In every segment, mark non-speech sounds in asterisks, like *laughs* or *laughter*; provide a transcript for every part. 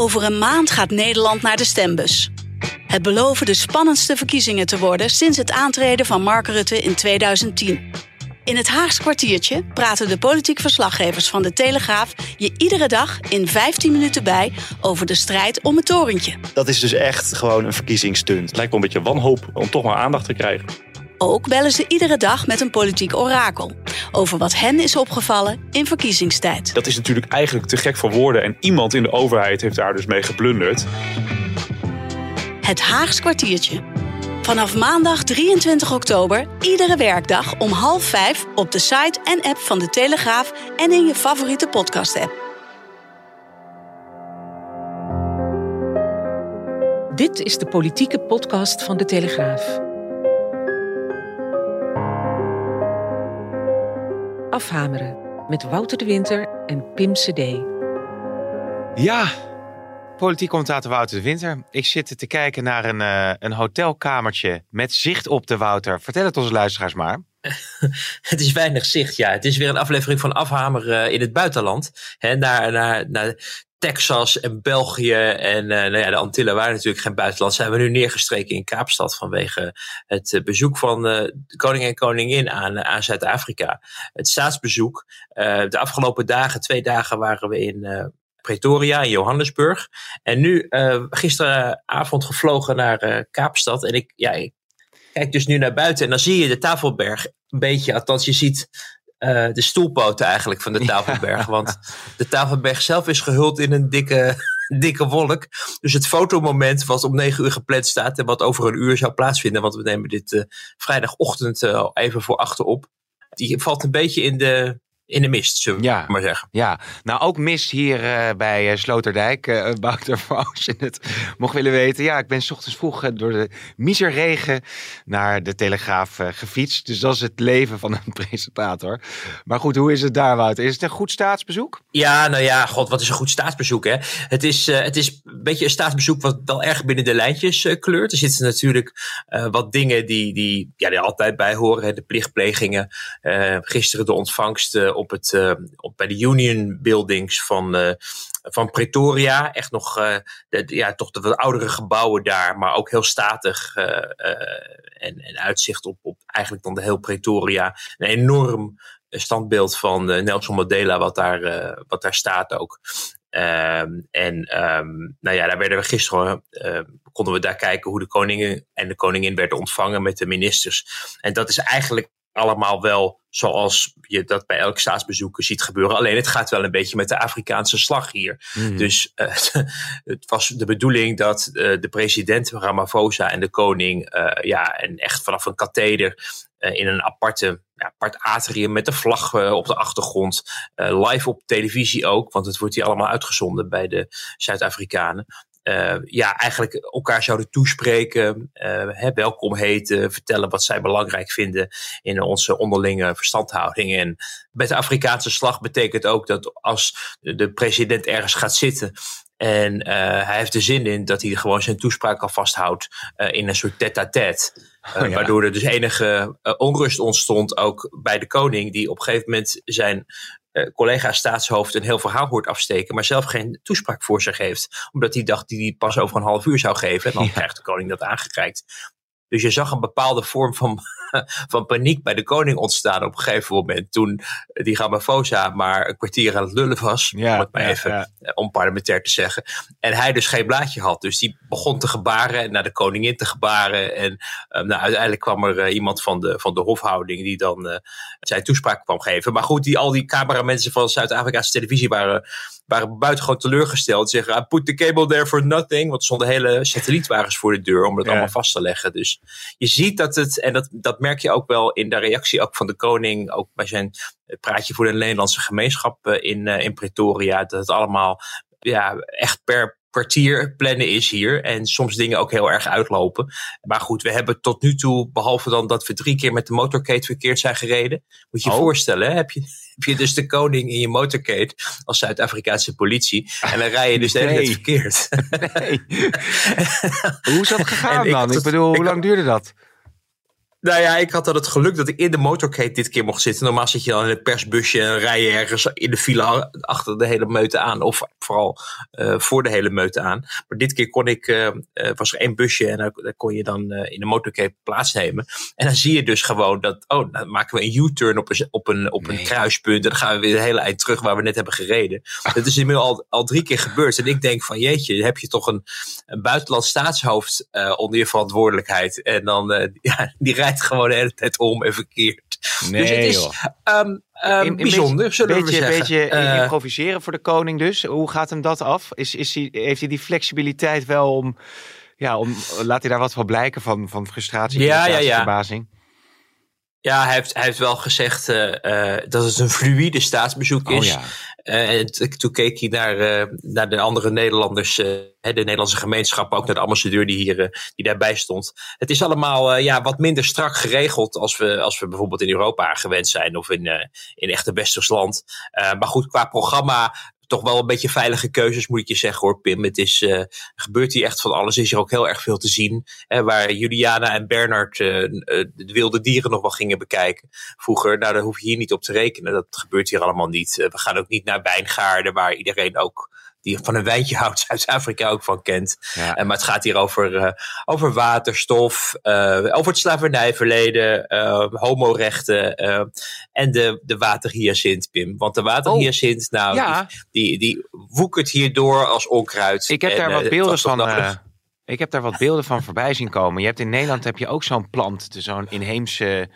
Over een maand gaat Nederland naar de stembus. Het beloven de spannendste verkiezingen te worden sinds het aantreden van Mark Rutte in 2010. In het Haags kwartiertje praten de politiek verslaggevers van de Telegraaf je iedere dag in 15 minuten bij over de strijd om het torentje. Dat is dus echt gewoon een verkiezingsstunt. Het lijkt wel een beetje wanhoop om toch maar aandacht te krijgen. Ook bellen ze iedere dag met een politiek orakel over wat hen is opgevallen in verkiezingstijd. Dat is natuurlijk eigenlijk te gek voor woorden en iemand in de overheid heeft daar dus mee geblunderd. Het Haags kwartiertje. Vanaf maandag 23 oktober, iedere werkdag om half vijf op de site en app van de Telegraaf en in je favoriete podcast-app. Dit is de politieke podcast van de Telegraaf. Afhameren met Wouter de Winter en Pim CD. Ja, politiek commentator Wouter de Winter. Ik zit te kijken naar een, uh, een hotelkamertje met zicht op de Wouter. Vertel het onze luisteraars maar. *laughs* het is weinig zicht, ja. Het is weer een aflevering van Afhameren uh, in het buitenland. Hè, naar, naar, naar Texas en België en uh, nou ja, de Antillen waren natuurlijk geen buitenland. Zijn we nu neergestreken in Kaapstad vanwege het uh, bezoek van de koning en koningin aan, aan Zuid-Afrika. Het staatsbezoek. de afgelopen dagen, twee dagen, waren we in Pretoria in Johannesburg. En nu gisteravond gevlogen naar Kaapstad. En ik, ja, ik kijk dus nu naar buiten en dan zie je de Tafelberg een beetje. Althans, je ziet uh, de stoelpoten eigenlijk van de *laughs* Tafelberg. Ja. Want de Tafelberg zelf is gehuld in een dikke, *laughs* dikke wolk. Dus het fotomoment wat om negen uur gepland staat en wat over een uur zou plaatsvinden. Want we nemen dit uh, vrijdagochtend uh, even voor achter op. Die valt een beetje in de, in de mist, zullen we ja, maar zeggen. Ja, nou ook mist hier uh, bij uh, Sloterdijk. Uh, voor als je het mocht willen weten. Ja, ik ben s ochtends vroeg door de miserregen naar de Telegraaf gefietst. Dus dat is het leven van een *laughs* presentator. Maar goed, hoe is het daar, Wouter? Is het een goed staatsbezoek? Ja, nou ja, god, wat is een goed staatsbezoek, hè? Het is, het is een beetje een staatsbezoek wat wel erg binnen de lijntjes kleurt. Er zitten natuurlijk wat dingen die, die, ja, die altijd bij horen. Hè? De plichtplegingen. gisteren de ontvangst op het, uh, op, bij de Union Buildings van, uh, van Pretoria. Echt nog de, ja, toch de wat oudere gebouwen daar, maar ook heel statig. en, en uitzicht op, op eigenlijk dan de heel Pretoria. Een enorm standbeeld van Nelson Mandela, wat daar, wat daar staat ook. Um, en um, nou ja, daar werden we gisteren, konden we daar kijken hoe de koningin en de koningin werden ontvangen met de ministers. En dat is eigenlijk allemaal wel zoals je dat bij elk staatsbezoek ziet gebeuren. Alleen het gaat wel een beetje met de Afrikaanse slag hier. Mm. Dus uh, *laughs* het was de bedoeling dat uh, de president Ramaphosa en de koning uh, ja, en echt vanaf een katheder in een aparte, ja, apart atrium met de vlag op de achtergrond. live op televisie ook, want het wordt hier allemaal uitgezonden bij de Zuid-Afrikanen uh, ja, eigenlijk elkaar zouden toespreken, uh, hè, welkom heten, vertellen wat zij belangrijk vinden in onze onderlinge verstandhouding. En met de Afrikaanse slag betekent ook dat als de president ergens gaat zitten en uh, hij heeft er zin in dat hij gewoon zijn toespraak al vasthoudt in een soort tête-à-tête. -tête, oh, ja. Waardoor er dus enige onrust ontstond ook bij de koning, die op een gegeven moment zijn collega staatshoofd een heel verhaal hoort afsteken, maar zelf geen toespraak voor zich heeft. Omdat hij dacht die hij pas over een half uur zou geven. En dan ja. krijgt de koning dat aangereikt. Dus je zag een bepaalde vorm van, *laughs* van paniek bij de koning ontstaan op een gegeven moment. Toen die Ramaphosa maar een kwartier aan het lullen was. Ja, om het maar ja, even ja. onparlementair te zeggen. En hij dus geen blaadje had. Dus die begon te gebaren en naar de koningin te gebaren. En um, nou, uiteindelijk kwam er uh, iemand van de, van de hofhouding die dan uh, zijn toespraak kwam geven. Maar goed, die, al die cameramensen van Zuid-Afrikaanse televisie waren waren buitengewoon teleurgesteld. Zeggen, I put the cable there for nothing. Want er stonden hele satellietwagens voor de deur om dat ja. allemaal vast te leggen. Dus je ziet dat het, en dat, dat dat merk je ook wel in de reactie ook van de koning. Ook bij zijn praatje voor de Nederlandse gemeenschap in, in Pretoria. Dat het allemaal ja, echt per kwartier plannen is hier. En soms dingen ook heel erg uitlopen. Maar goed, we hebben tot nu toe, behalve dan dat we drie keer met de motorcade verkeerd zijn gereden. Moet je je oh. voorstellen, heb je, heb je dus de koning in je motorcade als Zuid-Afrikaanse politie. En dan rij je dus de hele tijd verkeerd. *laughs* Nee. Hoe is dat *laughs* gegaan dan? Ik bedoel, hoe lang duurde dat? Nou ja, ik had dan het geluk dat ik in de motorcade dit keer mocht zitten. Normaal zit je dan in het persbusje en rij je ergens in de file achter de hele meute aan. Of vooral uh, voor de hele meute aan. Maar dit keer kon ik, uh, was er één busje en daar, kon je dan uh, in de motorcade plaatsnemen. En dan zie je dus gewoon dat, oh, dan maken we een U-turn op een, op, een, op een kruispunt. En dan gaan we weer de hele eind terug waar we net hebben gereden. *laughs* Dat is inmiddels al, al drie keer gebeurd. En ik denk van, jeetje, heb je toch een, een buitenland staatshoofd onder je verantwoordelijkheid. En dan, *laughs* ja, die rijdt gewoon de hele tijd om en verkeerd. Nee, dus het is um, um, bijzonder, beetje, zullen we zeggen. Een beetje uh, improviseren voor de koning dus. Hoe gaat hem dat af? Is, is hij, heeft hij die flexibiliteit wel om... Ja, om, laat hij daar wat van blijken van, van frustratie, ja, ja, ja. verbazing? Ja, hij heeft, hij heeft wel gezegd uh, uh, dat het een fluïde staatsbezoek oh, is. Ja. Uh, en toen keek hij naar, naar de andere Nederlanders, de Nederlandse gemeenschap, ook naar de ambassadeur die, hier, die daarbij stond. Het is allemaal ja, wat minder strak geregeld als we, als we bijvoorbeeld in Europa gewend zijn of in, in echte Westersland. maar goed, qua programma toch wel een beetje veilige keuzes, moet ik je zeggen hoor, Pim. Het is, uh, gebeurt hier echt van alles. Is er ook heel erg veel te zien. Hè, waar Juliana en Bernard uh, de wilde dieren nog wel gingen bekijken vroeger. Nou, daar hoef je hier niet op te rekenen. Dat gebeurt hier allemaal niet. we gaan ook niet naar wijngaarden, waar iedereen ook die van een wijntje *laughs* houdt, Zuid-Afrika ook van kent. Ja. Uh, maar het gaat hier over, uh, over waterstof, uh, over het slavernijverleden, homorechten en de, de waterhyacint, Pim. Want de waterhyacint, oh, nou, ja. die, die, die woekert hier door als onkruid. Ik heb daar wat beelden van... ik heb daar wat beelden van voorbij zien komen. Je hebt in Nederland heb je ook zo'n plant, zo'n inheemse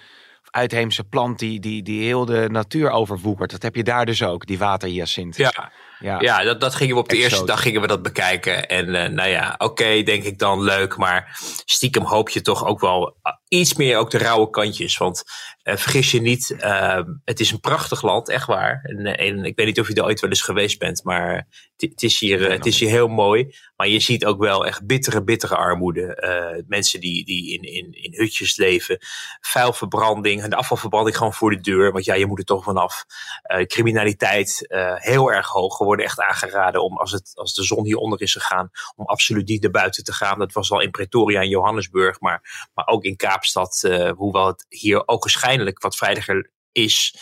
uitheemse plant die, die, die heel de natuur overwoekert. Dat heb je daar dus ook, die waterhyacint. Ja, ja, ja dat, dat gingen we op de eerste dag gingen we dat bekijken. En uh, nou ja, oké, denk ik dan leuk. Maar stiekem hoop je toch ook wel iets meer ook de rauwe kantjes. Want uh, vergis je niet, uh, het is een prachtig land, echt waar. En, en, ik weet niet of je er ooit wel eens geweest bent, maar het is hier, het is hier heel mooi. Maar je ziet ook wel echt bittere, bittere armoede. mensen die, die in, in, in hutjes leven. Vuilverbranding en de afvalverbranding gewoon voor de deur. Want ja, je moet er toch vanaf. criminaliteit heel erg hoog worden echt aangeraden om als, het, als de zon hieronder is gegaan, om absoluut niet naar buiten te gaan. Dat was al in Pretoria en Johannesburg, maar, maar ook in Kaapstad, hoewel het hier ook waarschijnlijk wat veiliger is,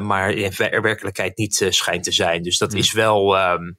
maar in werkelijkheid niet uh, schijnt te zijn. Dus dat hmm. is wel, um,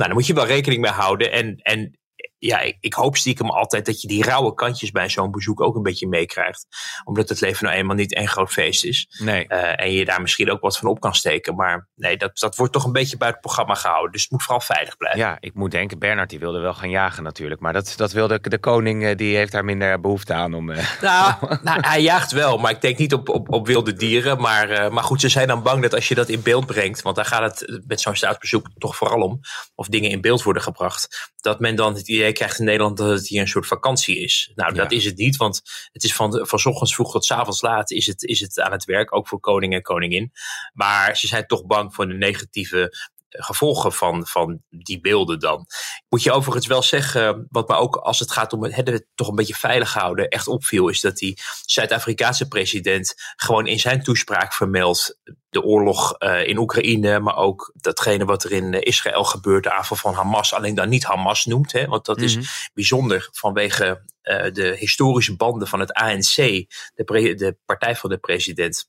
nou, daar moet je wel rekening mee houden. En, en ja, ik, ik, hoop stiekem altijd dat je die rauwe kantjes bij zo'n bezoek ook een beetje meekrijgt. Omdat het leven nou eenmaal niet één groot feest is. Nee. Uh, en je daar misschien ook wat van op kan steken. Maar nee, dat, dat wordt toch een beetje buiten het programma gehouden. Dus het moet vooral veilig blijven. Ja, ik moet denken, Bernard die wilde wel gaan jagen natuurlijk. Maar dat, dat wilde de koning, eh, die heeft daar minder behoefte aan om... Uh... Nou, *laughs* *laughs* nou, hij jaagt wel, maar ik denk niet op, op, op wilde dieren. Maar, uh, maar goed, ze zijn dan bang dat als je dat in beeld brengt... want daar gaat het met zo'n staatsbezoek toch vooral om... of dingen in beeld worden gebracht... dat men dan het idee krijgt in Nederland dat het hier een soort vakantie is. Nou, dat is het niet, want het is van, van ochtends vroeg tot avonds laat is het, is het aan het werk, ook voor koning en koningin. Maar ze zijn toch bang voor de negatieve gevolgen van, van die beelden dan. Moet je overigens wel zeggen, wat me ook als het gaat om het toch een beetje veilig houden, echt opviel, is dat die Zuid-Afrikaanse president gewoon in zijn toespraak vermeldt de oorlog uh, in Oekraïne, maar ook datgene wat er in Israël gebeurt, de aanval van Hamas, alleen dan niet Hamas noemt, hè, want dat is mhm. bijzonder vanwege uh, de historische banden van het ANC, de, de partij van de president.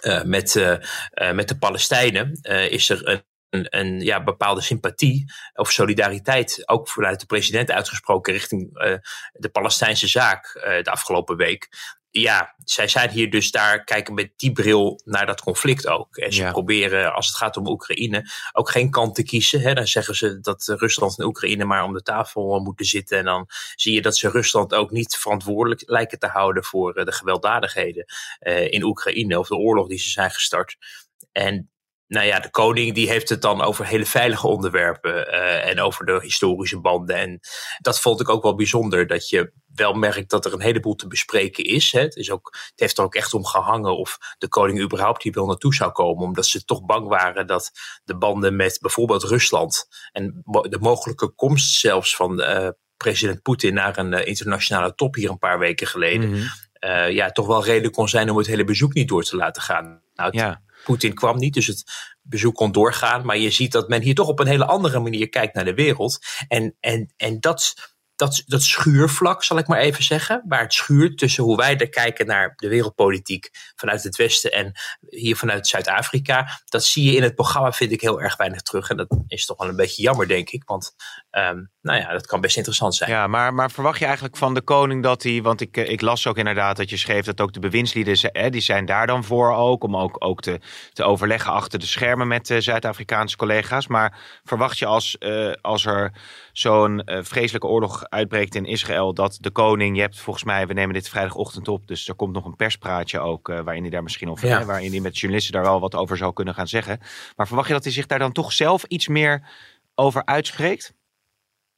Uh, met, uh, met de Palestijnen is er een een, een ja, bepaalde sympathie of solidariteit, ook vanuit de president uitgesproken richting uh, de Palestijnse zaak uh, de afgelopen week. Ja, zij zijn hier dus daar, kijken met die bril naar dat conflict ook. En ze proberen, als het gaat om Oekraïne, ook geen kant te kiezen. Hè. Dan zeggen ze dat Rusland en Oekraïne maar om de tafel moeten zitten. En dan zie je dat ze Rusland ook niet verantwoordelijk lijken te houden voor de gewelddadigheden in Oekraïne of de oorlog die ze zijn gestart. En nou ja, de koning die heeft het dan over hele veilige onderwerpen uh, en over de historische banden. En dat vond ik ook wel bijzonder, dat je wel merkt dat er een heleboel te bespreken is. Hè. Het, is ook, het heeft er ook echt om gehangen of de koning überhaupt hier wel naartoe zou komen. Omdat ze toch bang waren dat de banden met bijvoorbeeld Rusland en de mogelijke komst zelfs van uh, president Poetin naar een uh, internationale top hier een paar weken geleden. Mm -hmm. ja, toch wel reden kon zijn om het hele bezoek niet door te laten gaan. Nou, ja. Poetin kwam niet, dus het bezoek kon doorgaan. Maar je ziet dat men hier toch op een hele andere manier kijkt naar de wereld. En, en, en dat, dat, dat schuurvlak, zal ik maar even zeggen. Waar het schuurt tussen hoe wij er kijken naar de wereldpolitiek vanuit het Westen en hier vanuit Zuid-Afrika. Dat zie je in het programma, vind ik heel erg weinig terug. En dat is toch wel een beetje jammer, denk ik. Want um, nou ja, dat kan best interessant zijn. Ja, maar, maar verwacht je eigenlijk van de koning dat hij. Want ik, ik las ook inderdaad dat je schreef dat ook de bewindslieden. Hè, die zijn daar dan voor ook. Om ook, ook te, te overleggen achter de schermen met Zuid-Afrikaanse collega's. Maar verwacht je als, uh, als er zo'n uh, vreselijke oorlog uitbreekt in Israël. dat de koning. Je hebt volgens mij, we nemen dit vrijdagochtend op. Dus er komt nog een perspraatje ook. Uh, waarin hij daar misschien over. Ja. Hè, waarin hij met journalisten daar wel wat over zou kunnen gaan zeggen. Maar verwacht je dat hij zich daar dan toch zelf iets meer over uitspreekt?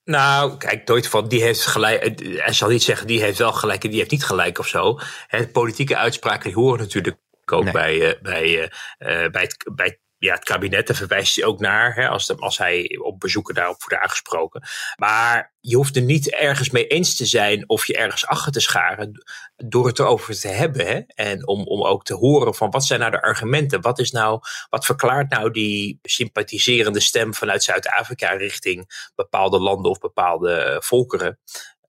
Nou, kijk, nooit van die heeft gelijk. Hij zal niet zeggen die heeft wel gelijk en die heeft niet gelijk of zo. He, politieke uitspraken die horen natuurlijk ook nee. bij, uh, bij, uh, bij, het, bij ja, het kabinet, daar verwijst hij ook naar, hè, als, als hij op bezoeken daarop wordt aangesproken. Maar je hoeft er niet ergens mee eens te zijn of je ergens achter te scharen door het erover te hebben. Hè? En om, om ook te horen van wat zijn nou de argumenten? Wat, is nou, wat verklaart nou die sympathiserende stem vanuit Zuid-Afrika richting bepaalde landen of bepaalde volkeren?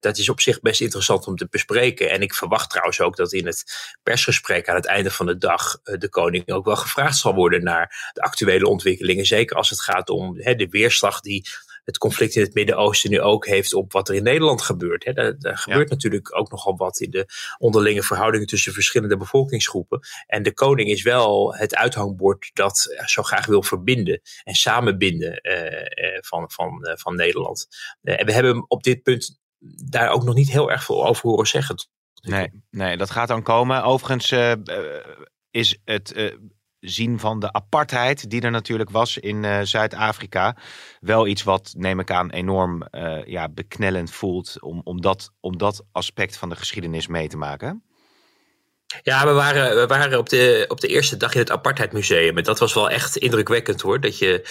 Dat is op zich best interessant om te bespreken. En ik verwacht trouwens ook dat in het persgesprek aan het einde van de dag eh, de koning ook wel gevraagd zal worden naar de actuele ontwikkelingen. Zeker als het gaat om hè, de weerslag die het conflict in het Midden-Oosten nu ook heeft op wat er in Nederland gebeurt. Hè. Er, gebeurt ja. natuurlijk ook nogal wat in de onderlinge verhoudingen tussen verschillende bevolkingsgroepen. En de koning is wel het uithangbord dat zo graag wil verbinden en samenbinden uh, van, van, uh, van Nederland. en we hebben op dit punt daar ook nog niet heel erg veel over horen zeggen. Nee, nee dat gaat dan komen. Overigens uh, is het uh, zien van de apartheid die er natuurlijk was in uh, Zuid-Afrika wel iets wat, neem ik aan, enorm ja, beknellend voelt om, om, dat, om dat aspect van de geschiedenis mee te maken. Ja, we waren, we waren op, de, op de eerste dag in het Apartheidmuseum. En dat was wel echt indrukwekkend hoor. Dat je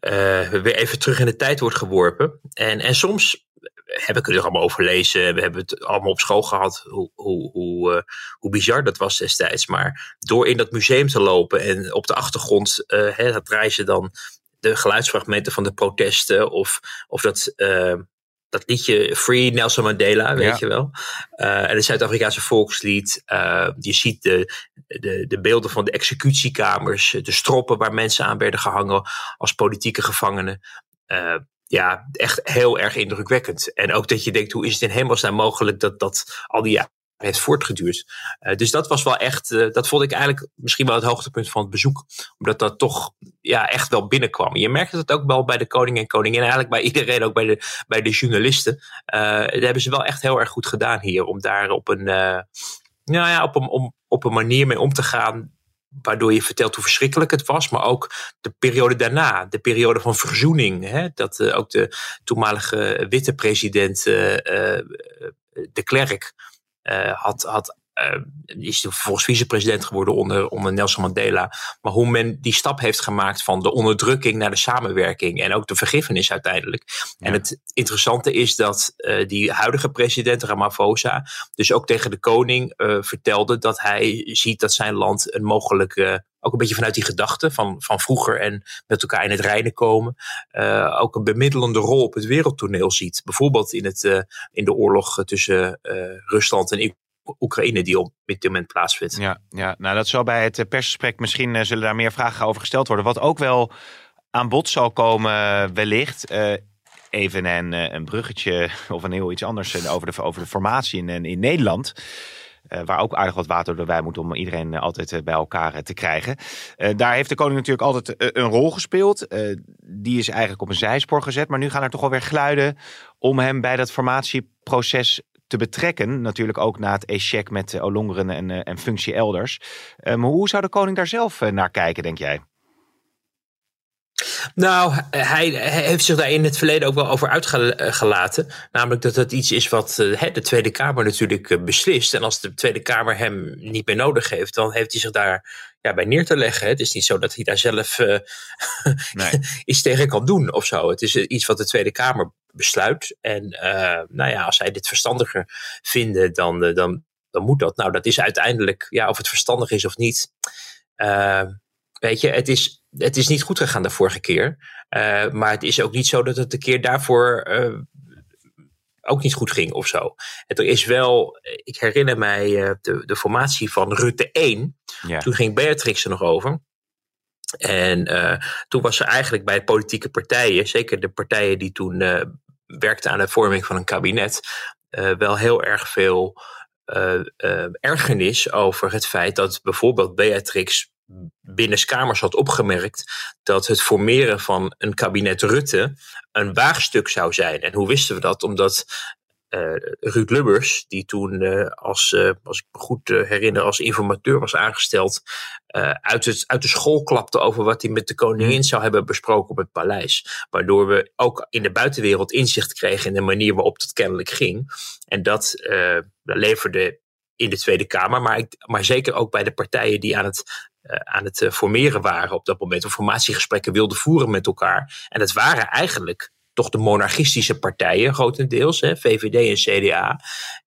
uh, weer even terug in de tijd wordt geworpen. En, en soms heb ik er allemaal over lezen. We hebben het allemaal op school gehad, hoe, hoe, hoe, uh, hoe bizar dat was destijds. Maar door in dat museum te lopen en op de achtergrond uh, hè, dat reizen dan de geluidsfragmenten van de protesten of, of dat, uh, dat liedje Free Nelson Mandela, weet ja. je wel. en het Zuid-Afrikaanse volkslied. je ziet de, de, de beelden van de executiekamers, de stroppen waar mensen aan werden gehangen als politieke gevangenen ja, echt heel erg indrukwekkend. En ook dat je denkt, hoe is het in hemelsnaam mogelijk dat dat al die jaren heeft voortgeduurd. Uh, dus dat was wel echt, uh, dat vond ik eigenlijk misschien wel het hoogtepunt van het bezoek. Omdat dat toch ja, echt wel binnenkwam. Je merkte dat ook wel bij de koning en koningin. Eigenlijk bij iedereen, ook bij de, bij de journalisten. Uh, dat hebben ze wel echt heel erg goed gedaan hier. Om daar op een, nou ja, op een, op een manier mee om te gaan waardoor je vertelt hoe verschrikkelijk het was, maar ook de periode daarna, de periode van verzoening. Hè? Dat uh, ook de toenmalige witte president uh, uh, de Klerk had, had uh, is vervolgens vicepresident geworden onder, onder Nelson Mandela. Maar hoe men die stap heeft gemaakt van de onderdrukking naar de samenwerking en ook de vergiffenis uiteindelijk. Ja. En het interessante is dat uh, die huidige president Ramaphosa dus ook tegen de koning uh, vertelde dat hij ziet dat zijn land een mogelijke ook een beetje vanuit die gedachte van, van vroeger en met elkaar in het rijden komen, uh, ook een bemiddelende rol op het wereldtoneel ziet. Bijvoorbeeld in, het, uh, in de oorlog tussen uh, Rusland en Oekraïne die op dit moment plaatsvindt. Ja, ja, nou dat zal bij het persgesprek misschien uh, zullen daar meer vragen over gesteld worden. Wat ook wel aan bod zal komen wellicht. Uh, even een, een bruggetje *laughs* of een heel iets anders over de, over de formatie in, in Nederland. Waar ook aardig wat water door wij moet om iedereen altijd bij elkaar te krijgen. daar heeft de koning natuurlijk altijd een rol gespeeld. die is eigenlijk op een zijspoor gezet. Maar nu gaan er toch alweer geluiden om hem bij dat formatieproces te betrekken. Natuurlijk ook na het echec met uh, Olongeren en, uh, en functie elders. Maar hoe zou de koning daar zelf naar kijken, denk jij? Nou, hij, hij, heeft zich daar in het verleden ook wel over uitgelaten. Namelijk dat dat iets is wat uh, de Tweede Kamer natuurlijk beslist. En als de Tweede Kamer hem niet meer nodig heeft, dan heeft hij zich daar ja, bij neer te leggen. Het is niet zo dat hij daar zelf uh, *laughs* nee. *laughs* iets tegen kan doen of zo. Het is iets wat de Tweede Kamer besluit. En nou ja, als zij dit verstandiger vinden, dan, dan, dan moet dat. Nou, dat is uiteindelijk, ja, of het verstandig is of niet. weet je, het is het is niet goed gegaan de vorige keer. Maar het is ook niet zo dat het de keer daarvoor ook niet goed ging of zo. er is wel, ik herinner mij de, de formatie van Rutte 1. Ja. Toen ging Beatrix er nog over. En toen was ze eigenlijk bij politieke partijen, zeker de partijen die toen werkten aan de vorming van een kabinet, wel heel erg veel ergernis over het feit dat bijvoorbeeld Beatrix binnenskamers had opgemerkt dat het formeren van een kabinet Rutte een waagstuk zou zijn. En hoe wisten we dat? Omdat Ruud Lubbers, die toen als, als ik me goed herinner, als informateur was aangesteld, uit, het, uit de school klapte over wat hij met de koningin hmm. zou hebben besproken op het paleis. Waardoor we ook in de buitenwereld inzicht kregen in de manier waarop het kennelijk ging. En dat leverde in de Tweede Kamer, maar, maar zeker ook bij de partijen die aan het uh, aan het formeren waren op dat moment. Of formatiegesprekken wilden voeren met elkaar. En het waren eigenlijk toch de monarchistische partijen, grotendeels. Hè, VVD en CDA.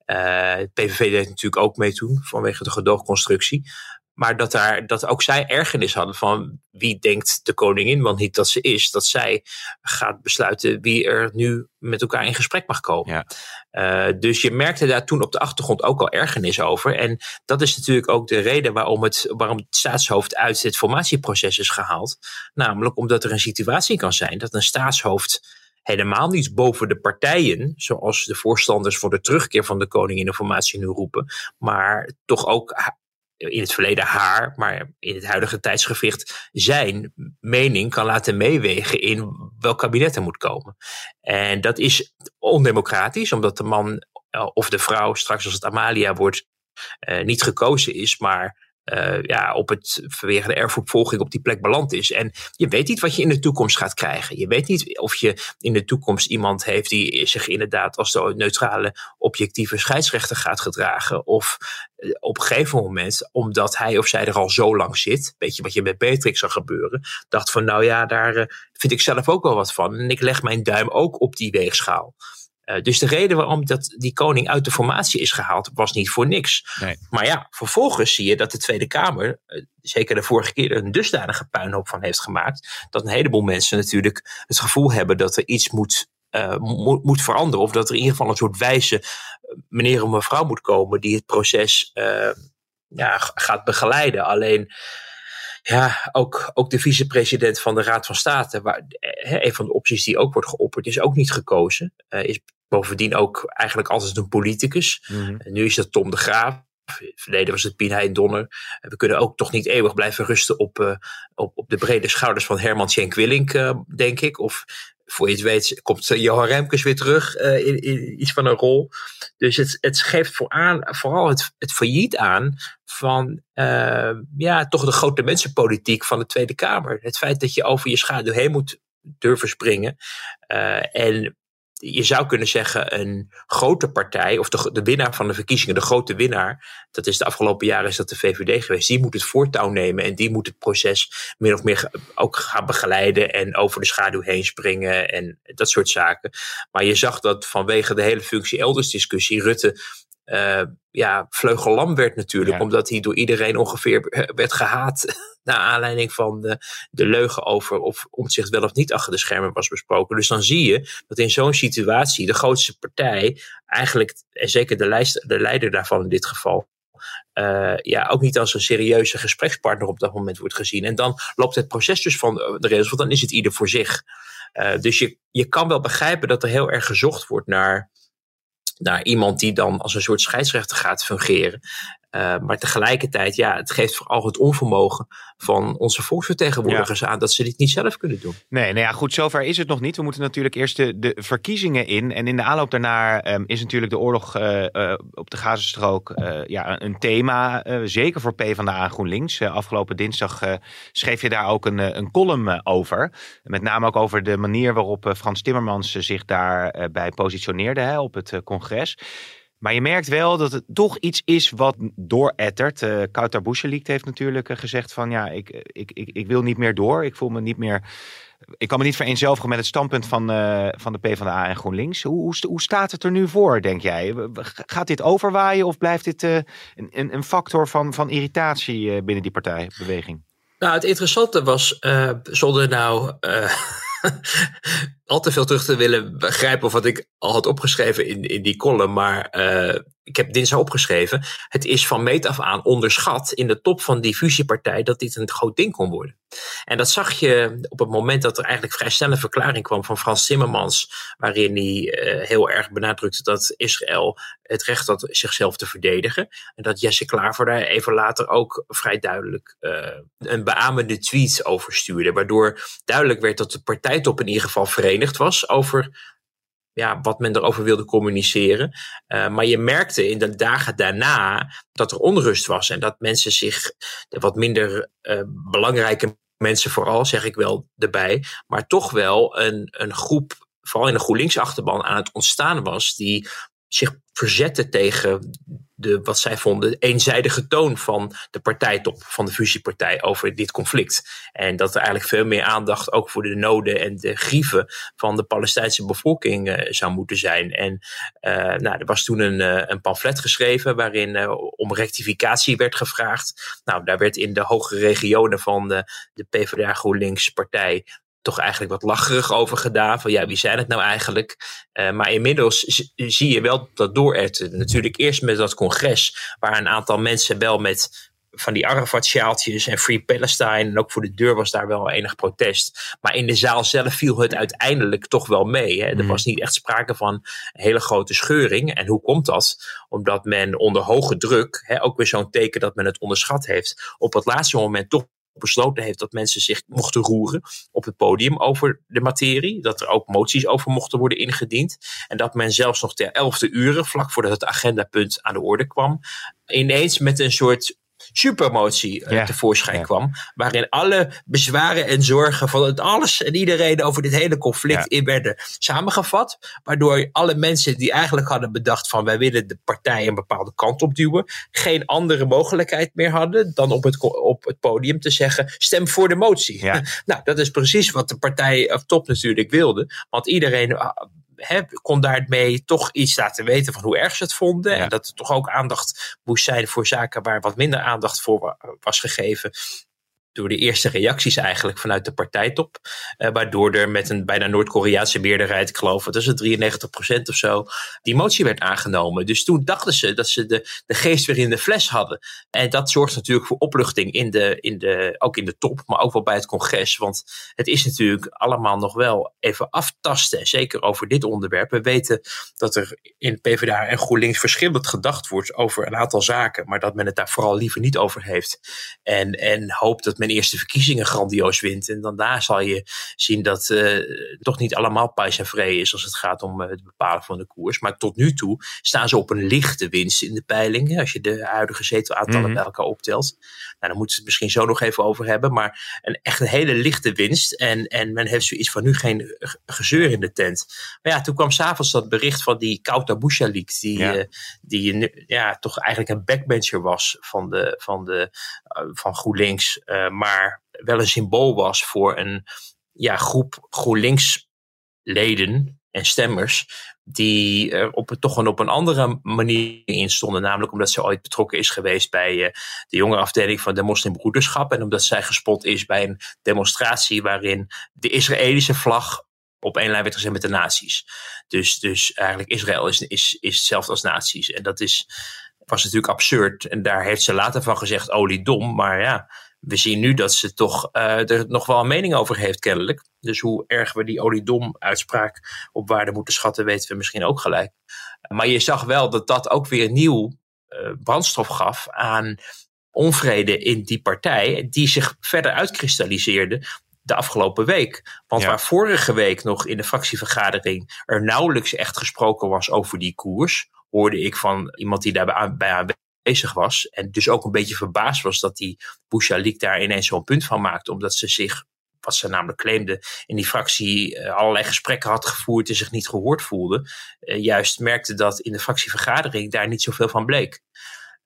Uh, PVV deed natuurlijk ook mee toen, vanwege de gedoogconstructie. Maar dat, daar, dat ook zij ergernis hadden van wie denkt de koningin want niet dat ze is. Dat zij gaat besluiten wie er nu met elkaar in gesprek mag komen. Ja. Uh, dus je merkte daar toen op de achtergrond ook al ergernis over. En dat is natuurlijk ook de reden waarom het, waarom het staatshoofd uit het formatieproces is gehaald. Namelijk omdat er een situatie kan zijn dat een staatshoofd helemaal niet boven de partijen, zoals de voorstanders voor de terugkeer van de koning in de formatie nu roepen, maar toch ook in het verleden haar, maar in het huidige tijdsgewicht zijn mening kan laten meewegen in welk kabinet er moet komen. En dat is ondemocratisch, omdat de man eh, of de vrouw, straks als het Amalia wordt, uh, niet gekozen is, maar uh, ja, op het vanwege de erfopvolging op die plek beland is. En je weet niet wat je in de toekomst gaat krijgen. Je weet niet of je in de toekomst iemand heeft die zich inderdaad als de neutrale, objectieve scheidsrechter gaat gedragen. Of uh, op een gegeven moment, omdat hij of zij er al zo lang zit, weet je wat je met Beatrix zag gebeuren, dacht van nou ja, daar uh, vind ik zelf ook wel wat van. En ik leg mijn duim ook op die weegschaal. Uh, dus de reden waarom dat die koning uit de formatie is gehaald, was niet voor niks. Nee. Maar ja, vervolgens zie je dat de Tweede Kamer, uh, zeker de vorige keer, een dusdanige puinhoop van heeft gemaakt. Dat een heleboel mensen natuurlijk het gevoel hebben dat er iets moet, uh, moet, moet veranderen. Of dat er in ieder geval een soort wijze meneer of mevrouw moet komen die het proces ja, gaat begeleiden. Alleen ja, ook, ook de vicepresident van de Raad van State, waar, een van de opties die ook wordt geopperd, is ook niet gekozen. Uh, is bovendien ook eigenlijk altijd een politicus. Mm nu is dat Tom de Graaf. Verleden was het Pien Donner. We kunnen ook toch niet eeuwig blijven rusten op, uh, op, op de brede schouders van Herman Schenk Willink, uh, denk ik. Of voor je het weet komt Johan Remkes weer terug uh, in, in, iets van een rol. Dus het, het geeft voor aan, vooral het, het failliet aan van ja, toch de grote mensenpolitiek van de Tweede Kamer. Het feit dat je over je schaduw heen moet durven springen. En je zou kunnen zeggen, een grote partij, of de, de, winnaar van de verkiezingen, de grote winnaar, dat is de afgelopen jaren is dat de VVD geweest, die moet het voortouw nemen en die moet het proces min of meer ook gaan begeleiden en over de schaduw heen springen en dat soort zaken. Maar je zag dat vanwege de hele functie elders discussie Rutte uh, ja, vleugellam werd natuurlijk. Omdat hij door iedereen ongeveer werd gehaat. *laughs* Naar aanleiding van de, de leugen over of zich wel of niet achter de schermen was besproken. Dus dan zie je dat in zo'n situatie de grootste partij eigenlijk, en zeker de, lijst, de leider daarvan in dit geval, uh, ja, ook niet als een serieuze gesprekspartner op dat moment wordt gezien. En dan loopt het proces dus van de regels, want dan is het ieder voor zich. Uh, dus je, je kan wel begrijpen dat er heel erg gezocht wordt naar naar iemand die dan als een soort scheidsrechter gaat fungeren. Uh, maar tegelijkertijd, ja, het geeft vooral het onvermogen van onze volksvertegenwoordigers aan dat ze dit niet zelf kunnen doen. Nee, nou ja, goed, zover is het nog niet. We moeten natuurlijk eerst de, de verkiezingen in. En in de aanloop daarna um, is natuurlijk de oorlog uh, uh, op de Gazastrook ja, een thema. zeker voor PvdA en GroenLinks. afgelopen dinsdag schreef je daar ook een, een column over. Met name ook over de manier waarop Frans Timmermans zich daarbij positioneerde hè, op het congres. Maar je merkt wel dat het toch iets is wat doorettert. Uh, Kautar Boucheliek heeft natuurlijk uh, gezegd van ja, ik, ik, ik, ik wil niet meer door. Ik voel me niet meer... Ik kan me niet vereenzelvigen met het standpunt van, uh, van de PvdA en GroenLinks. Hoe, hoe, hoe, staat het er nu voor, denk jij? Gaat dit overwaaien of blijft dit een, een, factor van, van irritatie binnen die partijbeweging? Nou, het interessante was, zonder nou *laughs* al te veel terug te willen begrijpen of wat ik al had opgeschreven in, in die column. Maar uh, ik heb dinsdag opgeschreven. Het is van meet af aan onderschat in de top van die fusiepartij dat dit een groot ding kon worden. En dat zag je op het moment dat er eigenlijk vrij snel een verklaring kwam van Frans Timmermans. Waarin hij uh, heel erg benadrukte dat Israël het recht had zichzelf te verdedigen. En dat Jesse Klaver daar even later ook vrij duidelijk uh, een beamende tweet over stuurde. Waardoor duidelijk werd dat de partijtop in ieder geval verenigd was over ja, wat men erover wilde communiceren. Uh, maar je merkte in de dagen daarna dat er onrust was en dat mensen zich, wat minder uh, belangrijke mensen vooral, zeg ik wel erbij, maar toch wel een, een groep, vooral in de GroenLinks-achterban, aan het ontstaan was, die zich verzetten tegen de, wat zij vonden, eenzijdige toon van de partijtop, van de fusiepartij over dit conflict. En dat er eigenlijk veel meer aandacht ook voor de noden en de grieven van de Palestijnse bevolking uh, zou moeten zijn. En uh, nou, er was toen een, uh, een pamflet geschreven waarin om rectificatie werd gevraagd. Nou, daar werd in de hogere regionen van de, de PvdA GroenLinks partij toch eigenlijk wat lacherig over gedaan. Van ja, wie zijn het nou eigenlijk? Uh, maar inmiddels zie je wel dat dooretten. Natuurlijk eerst met dat congres, waar een aantal mensen wel met van die Arafat-sjaaltjes en Free Palestine. En ook voor de deur was daar wel enig protest. Maar in de zaal zelf viel het uiteindelijk toch wel mee. Hè. Er mhm. was niet echt sprake van een hele grote scheuring. En hoe komt dat? Omdat men onder hoge druk, hè, ook weer zo'n teken dat men het onderschat heeft, op het laatste moment toch besloten heeft dat mensen zich mochten roeren op het podium over de materie. Dat er ook moties over mochten worden ingediend. En dat men zelfs nog ter elfde uren, vlak voordat het agendapunt aan de orde kwam, ineens met een soort supermotie uh, tevoorschijn kwam. Waarin alle bezwaren en zorgen van het alles en iedereen over dit hele conflict in werden samengevat. Waardoor alle mensen die eigenlijk hadden bedacht van wij willen de partij een bepaalde kant op duwen. Geen andere mogelijkheid meer hadden dan op het, op het podium te zeggen stem voor de motie. *laughs* nou, dat is precies wat de partij of top natuurlijk wilde. Want iedereen kon daarmee toch iets laten weten van hoe erg ze het vonden. En dat er toch ook aandacht moest zijn voor zaken waar wat minder aandacht voor was gegeven door de eerste reacties eigenlijk vanuit de partijtop. Uh, waardoor er met een bijna Noord-Koreaanse meerderheid, ik geloof dat is het 93% of zo, die motie werd aangenomen. Dus toen dachten ze dat ze de, de geest weer in de fles hadden. En dat zorgt natuurlijk voor opluchting, in de, in de, ook in de top, maar ook wel bij het congres. Want het is natuurlijk allemaal nog wel even aftasten, zeker over dit onderwerp. We weten dat er in PvdA en GroenLinks verschillend gedacht wordt over een aantal zaken, maar dat men het daar vooral liever niet over heeft. En, en hoopt dat men eerste verkiezingen grandioos wint. En dan daar zal je zien dat uh, toch niet allemaal pijs en vree is als het gaat om uh, het bepalen van de koers. Maar tot nu toe staan ze op een lichte winst in de peiling. Als je de huidige zetelaantallen mm bij elkaar optelt. Nou, dan moeten we het misschien zo nog even over hebben. Maar een echt een hele lichte winst. En, en men heeft zoiets van nu geen gezeur in de tent. Maar ja, toen kwam s'avonds dat bericht van die Kauta Bouchalik. Die, ja. Uh, die ja, toch eigenlijk een backbencher was van, de, van, de, van GroenLinks maar wel een symbool was voor een ja, groep GroenLinks leden en stemmers die er op, toch een op een andere manier in stonden. Namelijk omdat ze ooit betrokken is geweest bij uh, de jonge afdeling van de moslimbroederschap. En omdat zij gespot is bij een demonstratie waarin de Israëlische vlag op één lijn werd gezet met de nazi's. Dus, dus eigenlijk Israël is, is, is hetzelfde als nazi's. En dat is, was natuurlijk absurd. En daar heeft ze later van gezegd, oliedom. Maar ja, we zien nu dat ze toch uh, er nog wel een mening over heeft, kennelijk. Dus hoe erg we die oliedom-uitspraak op waarde moeten schatten, weten we misschien ook gelijk. Maar je zag wel dat dat ook weer nieuw brandstof gaf aan onvrede in die partij, die zich verder uitkristalliseerde de afgelopen week. Want waar vorige week nog in de fractievergadering er nauwelijks echt gesproken was over die koers, hoorde ik van iemand die daarbij bij aanwezig was. En dus ook een beetje verbaasd was dat die Bouchalik daar ineens zo'n punt van maakte. Omdat ze zich, wat ze namelijk claimde, in die fractie uh, allerlei gesprekken had gevoerd en zich niet gehoord voelde. Uh, juist merkte dat in de fractievergadering daar niet zoveel van bleek.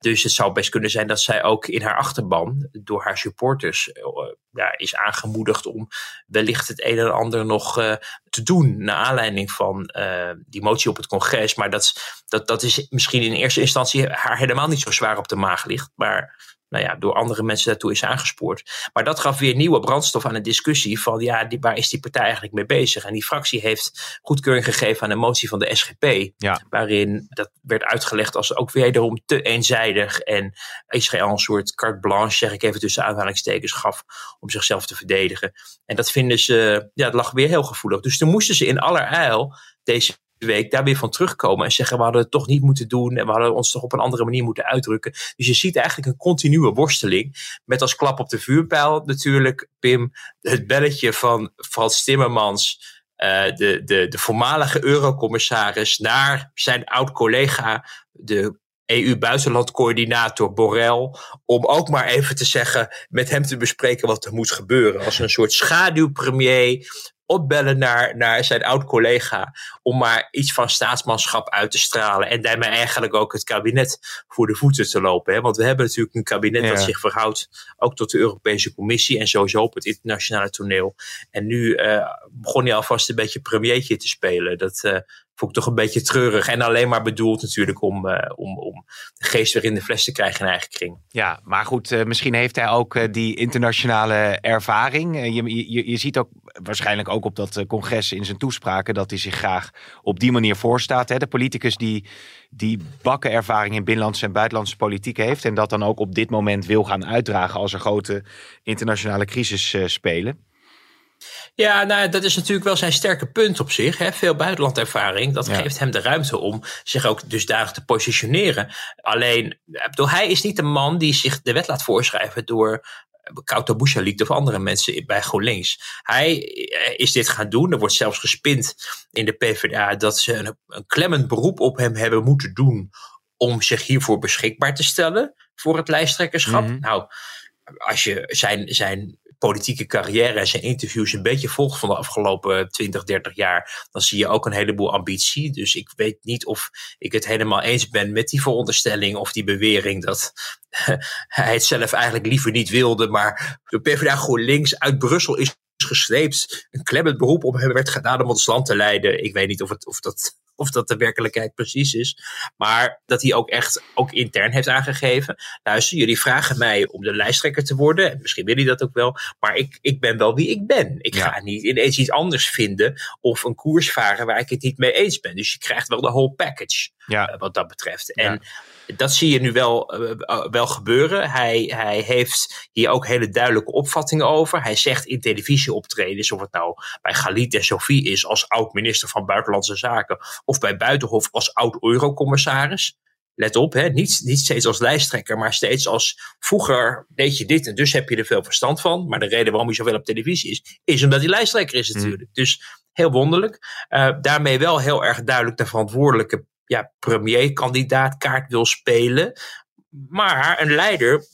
Dus het zou best kunnen zijn dat zij ook in haar achterban door haar supporters uh, ja, is aangemoedigd om wellicht het een en ander nog uh, te doen. Naar aanleiding van uh, die motie op het congres. Maar dat, dat, dat is misschien in eerste instantie haar helemaal niet zo zwaar op de maag ligt. Maar nou ja, door andere mensen daartoe is aangespoord. Maar dat gaf weer nieuwe brandstof aan de discussie van ja, die, waar is die partij eigenlijk mee bezig? En die fractie heeft goedkeuring gegeven aan de motie van de SGP, ja. waarin dat werd uitgelegd als ook wederom te eenzijdig en Israël een soort carte blanche, zeg ik even tussen aanhalingstekens, gaf om zichzelf te verdedigen. En dat vinden ze, ja, het lag weer heel gevoelig. Dus toen moesten ze in allerijl deze week daar weer van terugkomen en zeggen we hadden het toch niet moeten doen en we hadden ons toch op een andere manier moeten uitdrukken. Dus je ziet eigenlijk een continue worsteling met als klap op de vuurpijl natuurlijk, Pim, het belletje van Frans Timmermans, uh, de, de, de voormalige eurocommissaris, naar zijn oud-collega, de EU-buitenlandcoördinator Borrell, om ook maar even te zeggen, met hem te bespreken wat er moet gebeuren. Als een soort schaduwpremier opbellen naar, naar zijn oud-collega om maar iets van staatsmanschap uit te stralen en daarmee eigenlijk ook het kabinet voor de voeten te lopen. Hè? Want we hebben natuurlijk een kabinet ja. dat zich verhoudt ook tot de Europese Commissie en sowieso op het internationale toneel. En nu uh, begon hij alvast een beetje premiertje te spelen. Dat uh, vond ik toch een beetje treurig. En alleen maar bedoeld natuurlijk om, uh, om, om de geest weer in de fles te krijgen in eigen kring. Ja, maar goed, uh, misschien heeft hij ook uh, die internationale ervaring. Je, je, je, ziet ook waarschijnlijk ook op dat congres in zijn toespraken dat hij zich graag op die manier voorstaat. Hè? De politicus die, die bakken ervaring in binnenlandse en buitenlandse politiek heeft. En dat dan ook op dit moment wil gaan uitdragen als er grote internationale crisis spelen. Ja, nou, dat is natuurlijk wel zijn sterke punt op zich. Hè. Veel buitenlandervaring. Dat ja. geeft hem de ruimte om zich ook dusdanig te positioneren. Alleen, bedoel, hij is niet een man die zich de wet laat voorschrijven door Kauto Bouchalik of andere mensen bij GroenLinks. Hij is dit gaan doen. Er wordt zelfs gespind in de PvdA dat ze een, een klemmend beroep op hem hebben moeten doen om zich hiervoor beschikbaar te stellen voor het lijsttrekkerschap. Mm -hmm. Nou, als je zijn, zijn politieke carrière en zijn interviews een beetje volgt van de afgelopen 20, 30 jaar, dan zie je ook een heleboel ambitie. Dus ik weet niet of ik het helemaal eens ben met die veronderstelling of die bewering dat *laughs* hij het zelf eigenlijk liever niet wilde, maar de PvdA GroenLinks uit Brussel is gesleept. Een klemmend beroep op hem werd gedaan om ons land te leiden. Ik weet niet of, het, of dat of dat de werkelijkheid precies is. Maar dat hij ook echt ook intern heeft aangegeven. Luister, jullie vragen mij om de lijsttrekker te worden. En misschien wil hij dat ook wel. Maar ik, ik ben wel wie ik ben. Ik ja. ga niet ineens iets anders vinden. Of een koers varen waar ik het niet mee eens ben. Dus je krijgt wel de whole package. Ja. Uh, wat dat betreft. En ja dat zie je nu wel, uh, wel gebeuren. Hij, hij heeft hier ook hele duidelijke opvattingen over. Hij zegt in televisieoptredens, of het nou bij Galit en Sophie is als oud-minister van Buitenlandse Zaken, of bij Buitenhof als oud-eurocommissaris. Let op, hè, niet, niet steeds als lijsttrekker, maar steeds als vroeger deed je dit en dus heb je er veel verstand van. Maar de reden waarom hij zoveel op televisie is, is omdat hij lijsttrekker is natuurlijk. Mm. Dus heel wonderlijk. Uh, daarmee wel heel erg duidelijk de verantwoordelijke ja, premierkandidaatkaart wil spelen. Maar een leider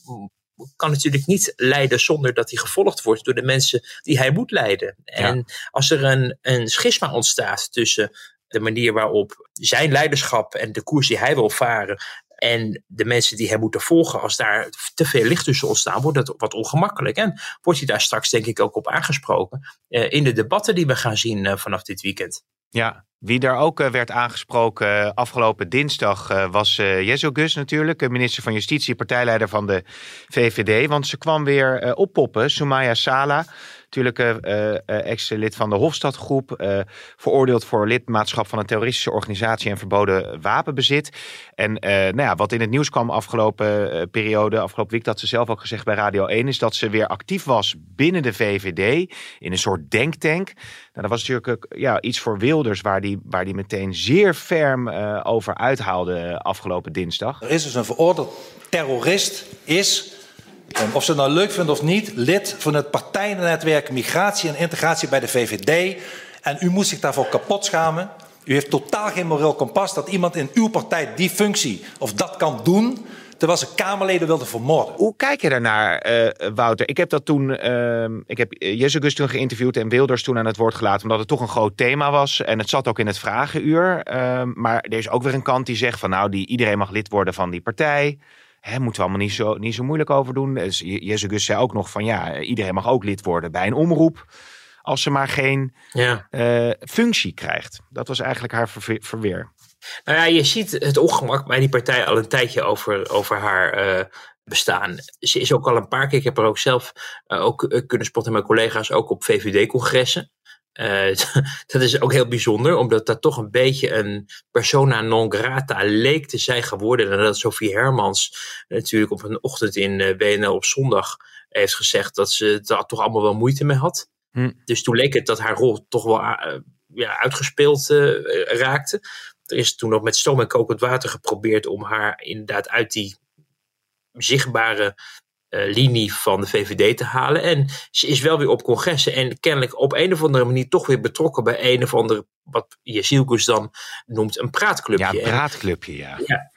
kan natuurlijk niet leiden zonder dat hij gevolgd wordt door de mensen die hij moet leiden. En ja. als er een, een schisma ontstaat tussen de manier waarop zijn leiderschap en de koers die hij wil varen en de mensen die hem moeten volgen, als daar te veel licht tussen ontstaan, wordt dat wat ongemakkelijk. En wordt hij daar straks denk ik ook op aangesproken uh, in de debatten die we gaan zien uh, vanaf dit weekend. Ja, wie daar ook uh, werd aangesproken uh, afgelopen dinsdag uh, was Jezo Gus natuurlijk, minister van Justitie, partijleider van de VVD. Want ze kwam weer oppoppen, Soumaya Sala, Natuurlijk uh, ex-lid van de Hofstadgroep. Uh, veroordeeld voor lidmaatschap van een terroristische organisatie en verboden wapenbezit. En nou ja, wat in het nieuws kwam afgelopen periode, afgelopen week, dat ze zelf ook gezegd bij Radio 1, is dat ze weer actief was binnen de VVD. In een soort denktank. Nou, dat was natuurlijk ja, iets voor Wilders waar die, waar die meteen zeer ferm over uithaalde afgelopen dinsdag. Er is dus een veroordeeld terrorist, is of ze het nou leuk vinden of niet, lid van het partijnetwerk Migratie en Integratie bij de VVD. En u moet zich daarvoor kapot schamen. U heeft totaal geen moreel kompas dat iemand in uw partij die functie of dat kan doen terwijl ze Kamerleden wilden vermoorden. Hoe kijk je daarnaar, uh, Wouter? Ik heb dat toen, uh, ik heb Jezus toen geïnterviewd en Wilders toen aan het woord gelaten, omdat het toch een groot thema was. En het zat ook in het vragenuur. Uh, maar er is ook weer een kant die zegt van nou, die, iedereen mag lid worden van die partij. Hè, moeten we allemaal niet zo, niet zo moeilijk over doen. Dus Jezus zei ook nog van ja, iedereen mag ook lid worden bij een omroep. Als ze maar geen ja. uh, functie krijgt. Dat was eigenlijk haar verweer. Nou ja, je ziet het ongemak bij die partij al een tijdje over, over haar uh, bestaan. Ze is ook al een paar keer, ik heb er ook zelf uh, ook kunnen spotten met collega's, ook op VVD-congressen. Uh, *laughs* dat is ook heel bijzonder, omdat dat toch een beetje een persona non grata leek te zijn geworden. En dat Sophie Hermans natuurlijk op een ochtend in uh, WNL op zondag heeft gezegd dat ze daar toch allemaal wel moeite mee had. Hm. Dus toen leek het dat haar rol toch wel uh, ja, uitgespeeld raakte. Er is toen nog met stoom en kokend water geprobeerd om haar inderdaad uit die zichtbare linie van de VVD te halen. En ze is wel weer op congressen en kennelijk op een of andere manier toch weer betrokken bij een of andere, wat Jezielkus dan noemt, een praatclubje. Ja, een praatclubje, ja. ja.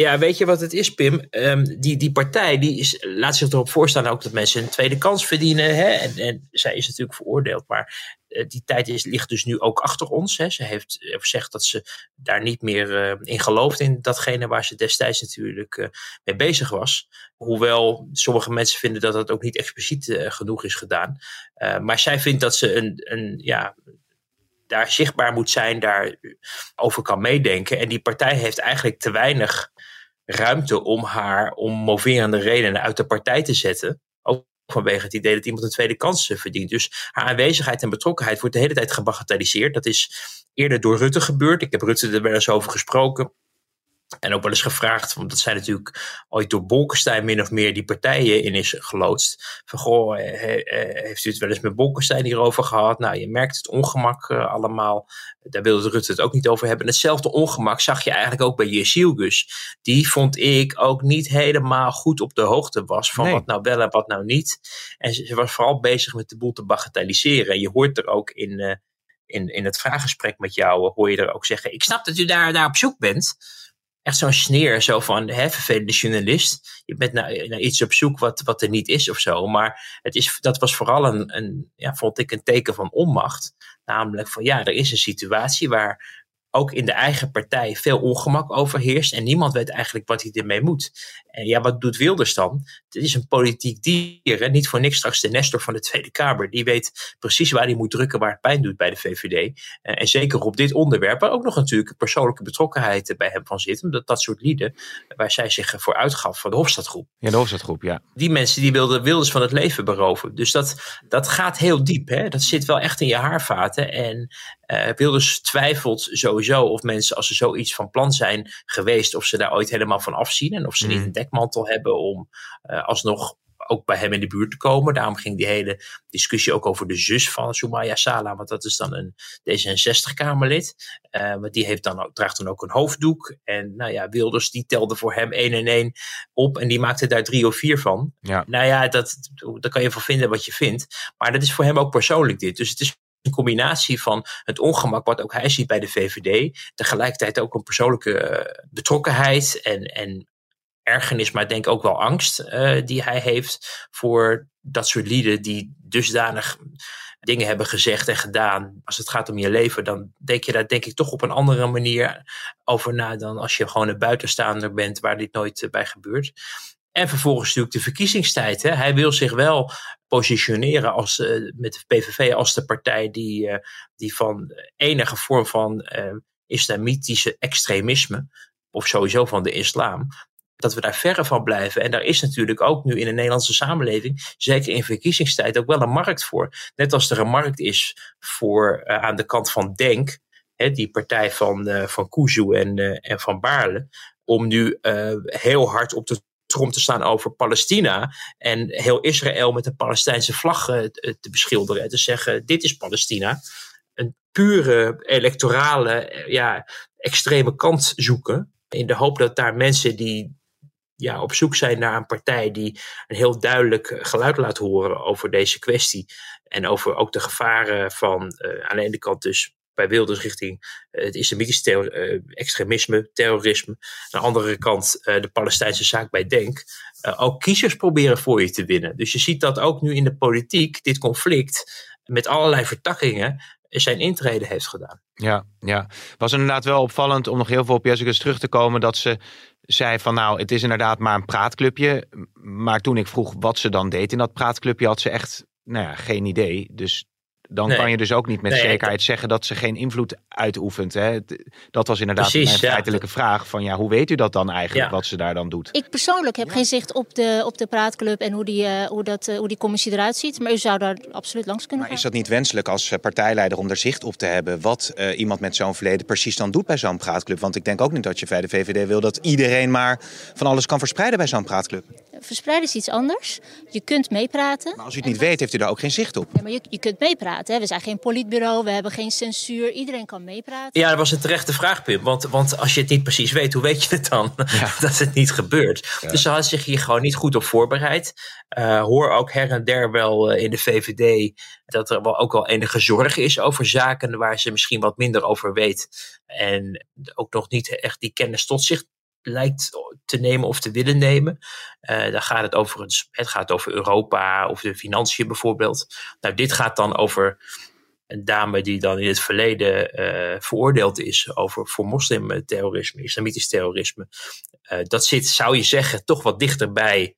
Ja, weet je wat het is, Pim? Um, die, die partij die is, laat zich erop voorstaan ook dat mensen een tweede kans verdienen. Hè? En, en zij is natuurlijk veroordeeld. Maar uh, die tijd is, ligt dus nu ook achter ons. Hè? Ze heeft gezegd dat ze daar niet meer uh, in gelooft. In datgene waar ze destijds natuurlijk mee bezig was. Hoewel sommige mensen vinden dat dat ook niet expliciet genoeg is gedaan. maar zij vindt dat ze een, een ja, daar zichtbaar moet zijn, daar over kan meedenken. En die partij heeft eigenlijk te weinig ruimte om haar om moverende redenen uit de partij te zetten. Ook vanwege het idee dat iemand een tweede kans verdient. Dus haar aanwezigheid en betrokkenheid wordt de hele tijd gebagatelliseerd. Dat is eerder door Rutte gebeurd. Ik heb Rutte er wel eens over gesproken. En ook wel eens gevraagd, want dat zijn natuurlijk ooit door Bolkestein min of meer die partijen in is geloodst. Van goh, heeft u het wel eens met Bolkestein hierover gehad? Nou, je merkt het ongemak uh, allemaal. Daar wilde Rutte het ook niet over hebben. En hetzelfde ongemak zag je eigenlijk ook bij Jezielgus. Die vond ik ook niet helemaal goed op de hoogte was van nee. wat nou wel en wat nou niet. En ze, was vooral bezig met de boel te bagatelliseren. En je hoort er ook in, uh, in, in het vraaggesprek met jou, hoor je er ook zeggen, ik snap dat u daar, daar op zoek bent echt zo'n sneer, zo van, hè, vervelende journalist. Je bent naar, naar iets op zoek wat, wat er niet is of zo. Maar het is, dat was vooral een, een, ja, vond ik een teken van onmacht. Namelijk van, ja, er is een situatie waar ook in de eigen partij veel ongemak overheerst. En niemand weet eigenlijk wat hij ermee moet. En ja, wat doet Wilders dan? Het is een politiek dier. En niet voor niks straks de Nestor van de Tweede Kamer. Die weet precies waar hij moet drukken waar het pijn doet bij de VVD. En zeker op dit onderwerp, waar ook nog natuurlijk persoonlijke betrokkenheid bij hem van zit. Omdat dat soort lieden, waar zij zich voor uitgaf van de Hofstadgroep. Ja, de Hofstadgroep, ja. Die mensen die wilden Wilders van het leven beroven. Dus dat, dat gaat heel diep. Hè? Dat zit wel echt in je haarvaten. En uh, Wilders twijfelt sowieso of mensen, als ze zoiets van plan zijn geweest, of ze daar ooit helemaal van afzien. En of ze mm. niet dekmantel hebben om uh, alsnog ook bij hem in de buurt te komen. Daarom ging die hele discussie ook over de zus van Soumaya Sala. Want dat is dan een D66-Kamerlid. Uh, maar die heeft dan ook, draagt dan ook een hoofddoek. En nou ja, Wilders die telde voor hem één en één op. En die maakte daar drie of vier van. Ja. Nou ja, dat, daar kan je van vinden wat je vindt. Maar dat is voor hem ook persoonlijk dit. Dus het is een combinatie van het ongemak wat ook hij ziet bij de VVD. Tegelijkertijd ook een persoonlijke uh, betrokkenheid en, en ergernis, maar denk ook wel angst uh, die hij heeft voor dat soort lieden die dusdanig dingen hebben gezegd en gedaan. Als het gaat om je leven, dan denk je daar denk ik toch op een andere manier over na dan als je gewoon een buitenstaander bent waar dit nooit uh, bij gebeurt. En vervolgens natuurlijk de verkiezingstijd. Hè. Hij wil zich wel positioneren als, uh, met de PVV als de partij die, die van enige vorm van islamitische extremisme, of sowieso van de islam, dat we daar verre van blijven. En daar is natuurlijk ook nu in de Nederlandse samenleving, zeker in verkiezingstijd, ook wel een markt voor. Net als er een markt is voor uh, aan de kant van Denk, hè, die partij van, uh, van Kuzu en, uh, en van Baarle, om nu heel hard op de trom te staan over Palestina en heel Israël met de Palestijnse vlag te beschilderen. En te zeggen, dit is Palestina. Een pure electorale, ja, extreme kant zoeken. In de hoop dat daar mensen die ja, op zoek zijn naar een partij die een heel duidelijk geluid laat horen over deze kwestie. En over ook de gevaren van uh, aan de ene kant dus bij Wilders richting uh, het islamitisch uh, extremisme, terrorisme. Aan de andere kant de Palestijnse zaak bij Denk. ook kiezers proberen voor je te winnen. Dus je ziet dat ook nu in de politiek dit conflict met allerlei vertakkingen zijn intrede heeft gedaan. Ja, ja. Was inderdaad wel opvallend om nog heel veel op Jessicus terug te komen dat ze zei van nou, het is inderdaad maar een praatclubje. Maar toen ik vroeg wat ze dan deed in dat praatclubje, had ze echt nou ja, geen idee. Dus dan kan je dus ook niet met zekerheid zeggen dat ze geen invloed uitoefent. Hè? Dat was inderdaad Precies, mijn feitelijke vraag. Van ja, hoe weet u dat dan eigenlijk, wat ze daar dan doet? Ik persoonlijk heb geen zicht op de, op de praatclub en hoe die, uh, hoe, dat, uh, hoe die commissie eruit ziet. Maar u zou daar absoluut langs kunnen maar gaan. is dat niet wenselijk als eh, partijleider om er zicht op te hebben... wat uh, iemand met zo'n verleden precies dan doet bij zo'n praatclub? Want ik denk ook niet dat je bij de VVD wil dat iedereen maar van alles kan verspreiden bij zo'n praatclub. Verspreiden is iets anders. Je kunt meepraten. Maar als u het niet weet, heeft u daar ook geen zicht op. Ja, maar je, je kunt meepraten. Hè. We zijn geen politbureau, we hebben geen censuur. Iedereen kan meepraten. Ja, dat was een terechte vraag, Pim. Want, want als je het niet precies weet, hoe weet je het dan? *laughs* dat het niet gebeurt. Dus ze had zich hier gewoon niet goed op voorbereid. Uh, hoor ook her en der wel uh, in de VVD dat er wel ook wel enige zorg is over zaken waar ze misschien wat minder over weet. En ook nog niet echt die kennis tot zich lijkt te nemen of te willen nemen. Uh, dan gaat het over, het, het gaat over Europa of de financiën bijvoorbeeld. Nou, dit gaat dan over een dame die dan in het verleden uh, veroordeeld is over voor moslimterrorisme, islamitisch terrorisme. Uh, dat zit, zou je zeggen, toch wat dichter bij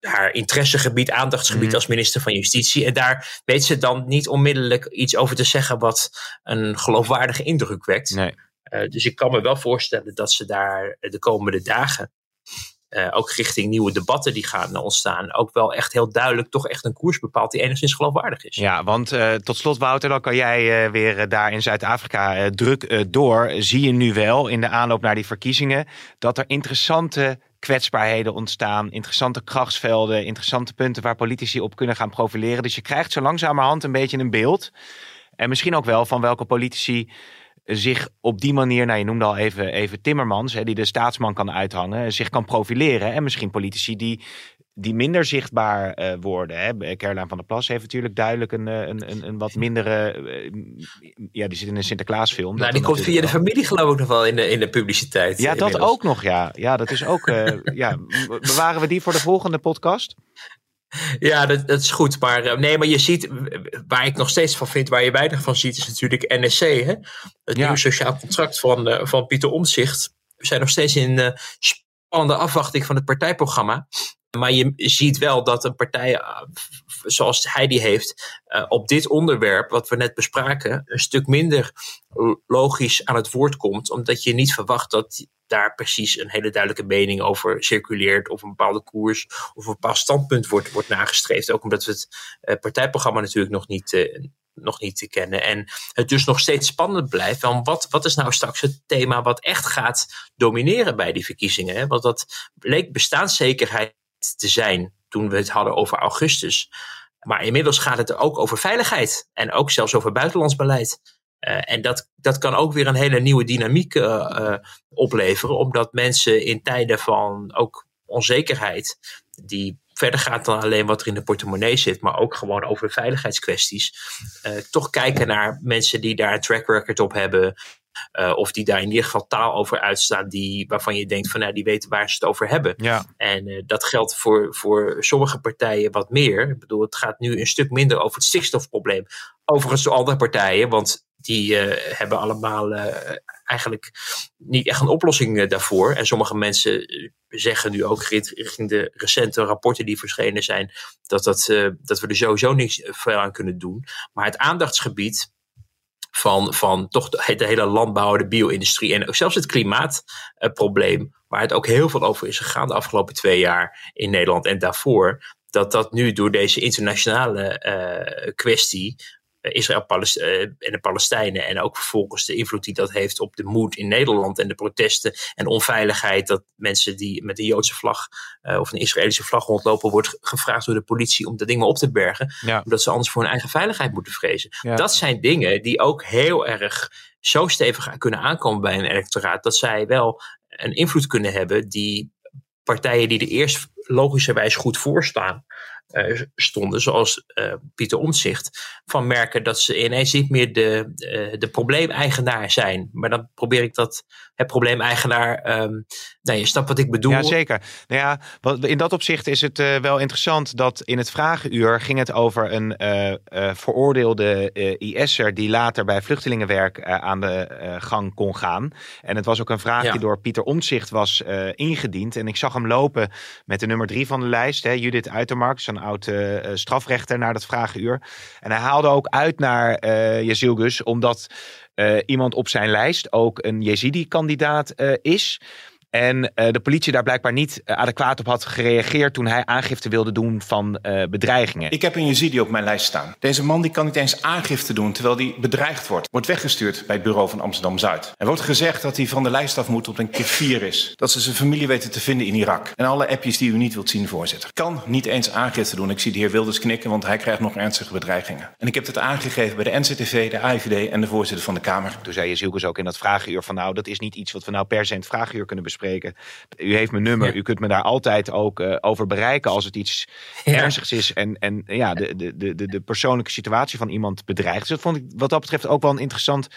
haar interessegebied, aandachtsgebied mm. als minister van Justitie. En daar weet ze dan niet onmiddellijk iets over te zeggen wat een geloofwaardige indruk wekt. Nee. Uh, dus ik kan me wel voorstellen dat ze daar de komende dagen uh, ook richting nieuwe debatten die gaan ontstaan, ook wel echt heel duidelijk toch echt een koers bepaalt die enigszins geloofwaardig is. Ja, want uh, tot slot Wouter, dan kan jij weer daar in Zuid-Afrika druk door. Zie je nu wel in de aanloop naar die verkiezingen dat er interessante kwetsbaarheden ontstaan, interessante krachtsvelden, interessante punten waar politici op kunnen gaan profileren. Dus je krijgt zo langzamerhand een beetje een beeld. En misschien ook wel van welke politici zich op die manier, nou je noemde al even, even Timmermans, hè, die de staatsman kan uithangen, zich kan profileren. En misschien politici die, die minder zichtbaar uh, worden. Hè. Caroline van der Plas heeft natuurlijk duidelijk een, eh, een, een, een wat mindere. Uh, ja, die zit in een Sinterklaasfilm. Nou, die komt via de familie, geloof ik, nog wel in de, in de publiciteit. Ja, dat ook nog, ja. Ja, dat is ook. *laughs* ja, bewaren we die voor de volgende podcast? Ja, dat, dat, is goed. Maar eh, nee, maar je ziet, waar ik nog steeds van vind, waar je weinig van ziet, is natuurlijk NSC. Hè? Het nieuwe sociaal contract van, uh, van Pieter Omtzigt. We zijn nog steeds in uh, spannende afwachting van het partijprogramma. Maar je ziet wel dat een partij zoals hij die heeft, op dit onderwerp, wat we net bespraken, een stuk minder logisch aan het woord komt. Omdat je niet verwacht dat daar precies een hele duidelijke mening over circuleert. Of een bepaalde koers of een bepaald standpunt wordt, wordt nagestreefd. Ook omdat we het uh, partijprogramma natuurlijk nog niet, nog niet kennen. En het dus nog steeds spannend blijft. Van wat, wat is nou straks het thema wat echt gaat domineren bij die verkiezingen? Hè? Want dat bleek bestaanszekerheid te zijn toen we het hadden over augustus. Maar inmiddels gaat het ook over veiligheid. En ook zelfs over buitenlands beleid. Uh, en dat, dat kan ook weer een hele nieuwe dynamiek uh, uh, opleveren, omdat mensen in tijden van ook onzekerheid, die verder gaat dan alleen wat er in de portemonnee zit, maar ook gewoon over veiligheidskwesties, toch kijken naar mensen die daar een track record op hebben, uh, of die daar in ieder geval taal over uitstaan die, waarvan je denkt van nou die weten waar ze het over hebben. Ja. En uh, dat geldt voor, voor sommige partijen wat meer. Ik bedoel, het gaat nu een stuk minder over het stikstofprobleem. Overigens door andere partijen, want die uh, hebben allemaal eigenlijk niet echt een oplossing daarvoor. En sommige mensen zeggen nu ook richting de recente rapporten die verschenen zijn, dat, dat, dat we er sowieso niks veel aan kunnen doen. Maar het aandachtsgebied van, van toch de, hele landbouw, de bio-industrie en ook zelfs het klimaatprobleem waar het ook heel veel over is gegaan de afgelopen twee jaar in Nederland en daarvoor, dat dat nu door deze internationale uh, kwestie Israël uh, en de Palestijnen. En ook vervolgens de invloed die dat heeft op de moed in Nederland en de protesten en onveiligheid. Dat mensen die met een Joodse vlag uh, of een Israëlische vlag rondlopen, wordt gevraagd door de politie om dat ding maar op te bergen. Ja. Omdat ze anders voor hun eigen veiligheid moeten vrezen. Ja. Dat zijn dingen die ook heel erg zo stevig kunnen aankomen bij een electoraat. Dat zij wel een invloed kunnen hebben die partijen die er eerst logischerwijs goed voor staan. Uh, stonden, zoals uh, Pieter Omtzigt, van merken dat ze ineens niet meer de, uh, de probleemeigenaar zijn. Maar dan probeer ik dat, het probleemeigenaar, um, nou je snapt wat ik bedoel. Ja, zeker. Nou ja, wat, in dat opzicht is het wel interessant dat in het vragenuur ging het over een veroordeelde IS'er die later bij vluchtelingenwerk aan de gang kon gaan. En het was ook een vraag ja. die door Pieter Omtzigt was ingediend. En ik zag hem lopen met de nummer drie van de lijst, hè, Judith Uitermark, een oud uh, strafrechter, naar dat vragenuur. En hij haalde ook uit naar uh, Jezilgus, omdat uh, iemand op zijn lijst ook een Jezidi-kandidaat is. En uh, de politie daar blijkbaar niet uh, adequaat op had gereageerd toen hij aangifte wilde doen van uh, bedreigingen. Ik heb een Yazidi op mijn lijst staan. Deze man die kan niet eens aangifte doen terwijl hij bedreigd wordt. Wordt weggestuurd bij het bureau van Amsterdam-Zuid. Er wordt gezegd dat hij van de lijst af moet op een kefir is. Dat ze zijn familie weten te vinden in Irak. En alle appjes die u niet wilt zien, voorzitter. Kan niet eens aangifte doen. Ik zie de heer Wilders knikken, want hij krijgt nog ernstige bedreigingen. En ik heb het aangegeven bij de NCTV, de AIVD en de voorzitter van de Kamer. Toen zei je Zielkes ook in dat vragenuur van nou, dat is niet iets wat we nou per se in het vragenuur kunnen bespreken bespreken. U heeft mijn nummer. Ja. U kunt me daar altijd ook uh, over bereiken als het iets ja. ernstigs is. En, en ja, de, de, de, de persoonlijke situatie van iemand bedreigt. Dus dat vond ik wat dat betreft ook wel een interessant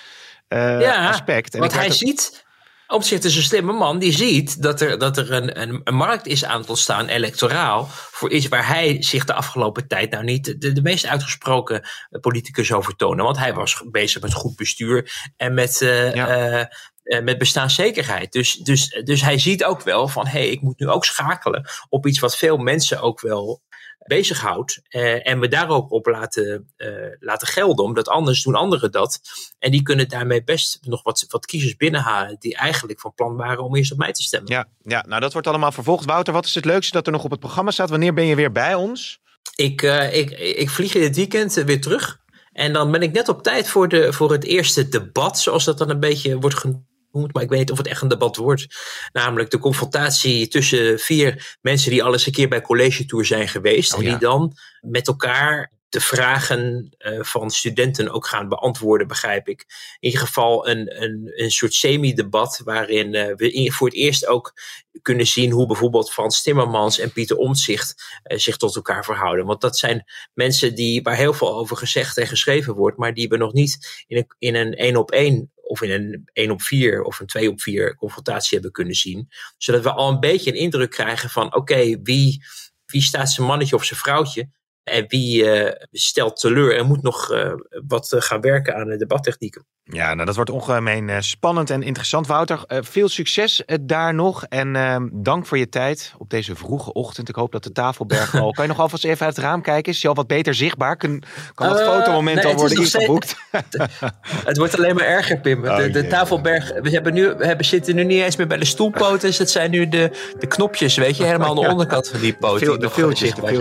uh, ja, aspect. En want hij ziet op zich is een slimme man die ziet dat er, dat er een, een, een, markt is aan het ontstaan, electoraal, voor iets waar hij zich de afgelopen tijd nou niet de, de meest uitgesproken politicus over tonen. Want hij was bezig met goed bestuur en met, uh, ja. uh, met bestaanszekerheid. Dus, dus, dus hij ziet ook wel van hé, hey, ik moet nu ook schakelen op iets wat veel mensen ook wel bezighoudt. Uh, en me daar ook op laten, uh, laten gelden, omdat anders doen anderen dat. En die kunnen daarmee best nog wat, wat kiezers binnenhalen die eigenlijk van plan waren om eerst op mij te stemmen. Ja, ja, nou dat wordt allemaal vervolgd. Wouter, wat is het leukste dat er nog op het programma staat? Wanneer ben je weer bij ons? Ik, uh, ik, ik vlieg in het weekend weer terug. En dan ben ik net op tijd voor, de, voor het eerste debat, zoals dat dan een beetje wordt genoemd maar ik weet niet of het echt een debat wordt. Namelijk de confrontatie tussen vier mensen die al eens een keer bij college tour zijn geweest. Oh, en die ja. dan met elkaar de vragen uh, van studenten ook gaan beantwoorden, begrijp ik. In ieder geval een, een, een soort semi-debat waarin uh, we voor het eerst ook kunnen zien hoe bijvoorbeeld Frans Timmermans en Pieter Omtzigt uh, zich tot elkaar verhouden. Want dat zijn mensen die, waar heel veel over gezegd en geschreven wordt, maar die we nog niet in een, in een één op één of in een 1 op 4 of een 2 op 4 confrontatie hebben kunnen zien. Zodat we al een beetje een indruk krijgen van oké, wie, wie staat zijn mannetje of zijn vrouwtje? En wie uh, stelt teleur en moet nog uh, wat uh, gaan werken aan de debattechnieken. Ja, nou dat wordt ongemeen spannend en interessant. Wouter, veel succes daar nog. En ehm, dank voor je tijd op deze vroege ochtend. Ik hoop dat de tafelberg *laughs* al... kan je nog alvast even uit het raam kijken? Is je al wat beter zichtbaar? Kan, kan dat fotomoment nee, al worden ingeboekt? *laughs* het wordt alleen maar erger, Pim. De, de tafelberg... We, hebben nu, we hebben, zitten nu niet eens meer bij de stoelpoten. Dus het zijn nu de, de knopjes, weet je. Helemaal aan de *laughs* onderkant van die poten. De filtjes, de. Oké,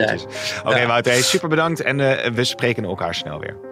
okay. Wouter. Super bedankt en uh, we spreken elkaar snel weer.